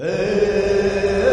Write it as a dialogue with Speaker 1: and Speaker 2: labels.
Speaker 1: Hey